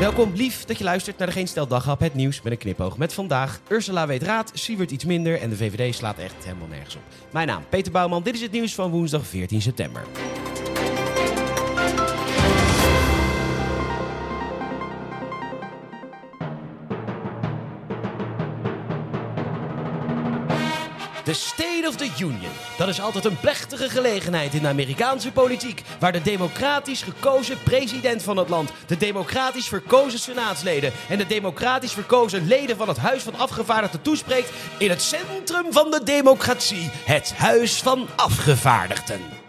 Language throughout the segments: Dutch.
Welkom, lief dat je luistert naar de Geen Stel het nieuws met een knipoog. Met vandaag, Ursula weet raad, Siewert iets minder en de VVD slaat echt helemaal nergens op. Mijn naam, Peter Bouwman, dit is het nieuws van woensdag 14 september. De State of the Union. Dat is altijd een plechtige gelegenheid in de Amerikaanse politiek. Waar de democratisch gekozen president van het land, de democratisch verkozen senaatsleden en de democratisch verkozen leden van het Huis van Afgevaardigden toespreekt in het centrum van de democratie, het Huis van Afgevaardigden.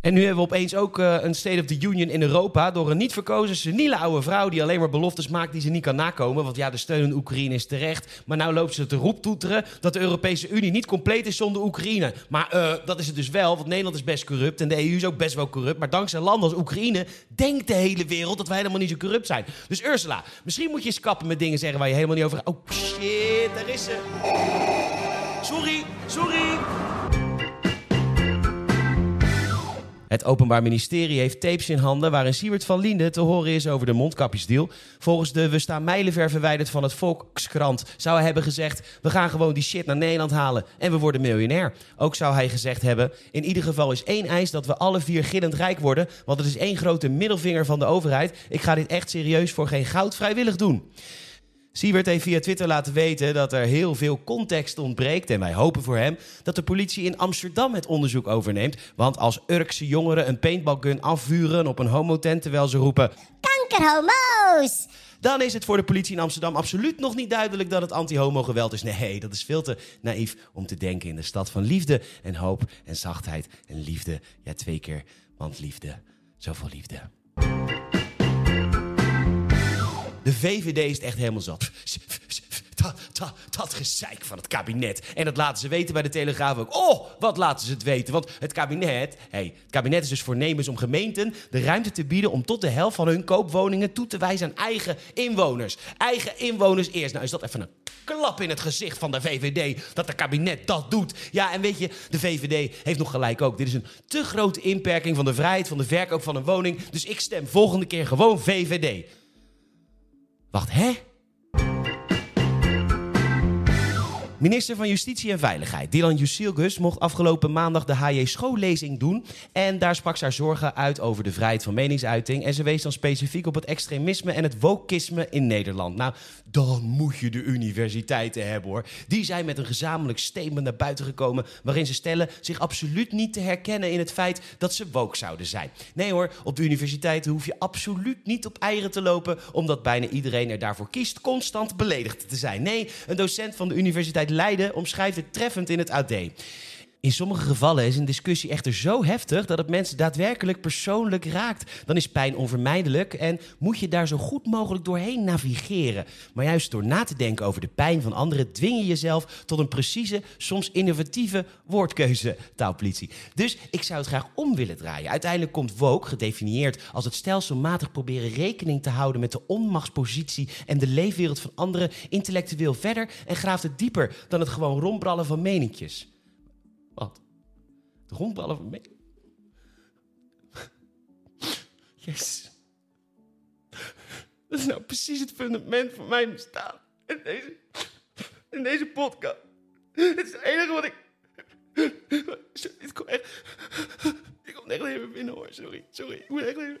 En nu hebben we opeens ook uh, een State of the Union in Europa door een niet verkozen seniele oude vrouw die alleen maar beloftes maakt die ze niet kan nakomen. Want ja, de steun aan Oekraïne is terecht. Maar nou loopt ze te roeptoeteren dat de Europese Unie niet compleet is zonder Oekraïne. Maar uh, dat is het dus wel, want Nederland is best corrupt en de EU is ook best wel corrupt. Maar dankzij landen als Oekraïne denkt de hele wereld dat wij helemaal niet zo corrupt zijn. Dus Ursula, misschien moet je eens kappen met dingen zeggen waar je helemaal niet over... Oh shit, daar is ze. Sorry, sorry. Het Openbaar Ministerie heeft tapes in handen waarin Siewert van Liende te horen is over de mondkapjesdeal. Volgens de We staan mijlenver verwijderd van het Volkskrant zou hij hebben gezegd... we gaan gewoon die shit naar Nederland halen en we worden miljonair. Ook zou hij gezegd hebben... in ieder geval is één eis dat we alle vier gillend rijk worden... want het is één grote middelvinger van de overheid. Ik ga dit echt serieus voor geen goud vrijwillig doen. Siewert heeft via Twitter laten weten dat er heel veel context ontbreekt. En wij hopen voor hem dat de politie in Amsterdam het onderzoek overneemt. Want als Urkse jongeren een paintballgun afvuren op een homotent terwijl ze roepen... Kankerhomo's! Dan is het voor de politie in Amsterdam absoluut nog niet duidelijk dat het anti-homo geweld is. Nee, dat is veel te naïef om te denken in de stad van liefde en hoop en zachtheid en liefde. Ja, twee keer, want liefde, zoveel liefde. De VVD is het echt helemaal zat. Dat, dat, dat gezeik van het kabinet. En dat laten ze weten bij de Telegraaf ook. Oh, wat laten ze het weten? Want het kabinet, hey, het kabinet is dus voornemens om gemeenten de ruimte te bieden om tot de helft van hun koopwoningen toe te wijzen aan eigen inwoners. Eigen inwoners eerst. Nou, is dat even een klap in het gezicht van de VVD dat het kabinet dat doet. Ja, en weet je, de VVD heeft nog gelijk ook. Dit is een te grote inperking van de vrijheid van de verkoop van een woning. Dus ik stem volgende keer gewoon VVD. Wacht, hè? Minister van Justitie en Veiligheid, Dylan Jusilgus, mocht afgelopen maandag de HJ schoollezing doen. En daar sprak ze haar zorgen uit over de vrijheid van meningsuiting. En ze wees dan specifiek op het extremisme en het wokisme in Nederland. Nou, dan moet je de universiteiten hebben hoor. Die zijn met een gezamenlijk statement naar buiten gekomen. waarin ze stellen zich absoluut niet te herkennen in het feit dat ze woke zouden zijn. Nee hoor, op de universiteiten hoef je absoluut niet op eieren te lopen. omdat bijna iedereen er daarvoor kiest constant beledigd te zijn. Nee, een docent van de universiteit Leiden omschrijft het treffend in het AD. In sommige gevallen is een discussie echter zo heftig dat het mensen daadwerkelijk persoonlijk raakt. Dan is pijn onvermijdelijk en moet je daar zo goed mogelijk doorheen navigeren. Maar juist door na te denken over de pijn van anderen dwing je jezelf tot een precieze, soms innovatieve woordkeuze, taalpolitie. Dus ik zou het graag om willen draaien. Uiteindelijk komt woke, gedefinieerd als het stelselmatig proberen rekening te houden met de onmachtspositie en de leefwereld van anderen, intellectueel verder en graaft het dieper dan het gewoon rondbrallen van meninkjes. Wat? De rondballen van mee. Yes. Dat is nou precies het fundament van mijn bestaan. In deze, in deze podcast. Het is het enige wat ik. Sorry, het komt echt. Ik kom echt even binnen hoor. Sorry, sorry. Ik moet echt even.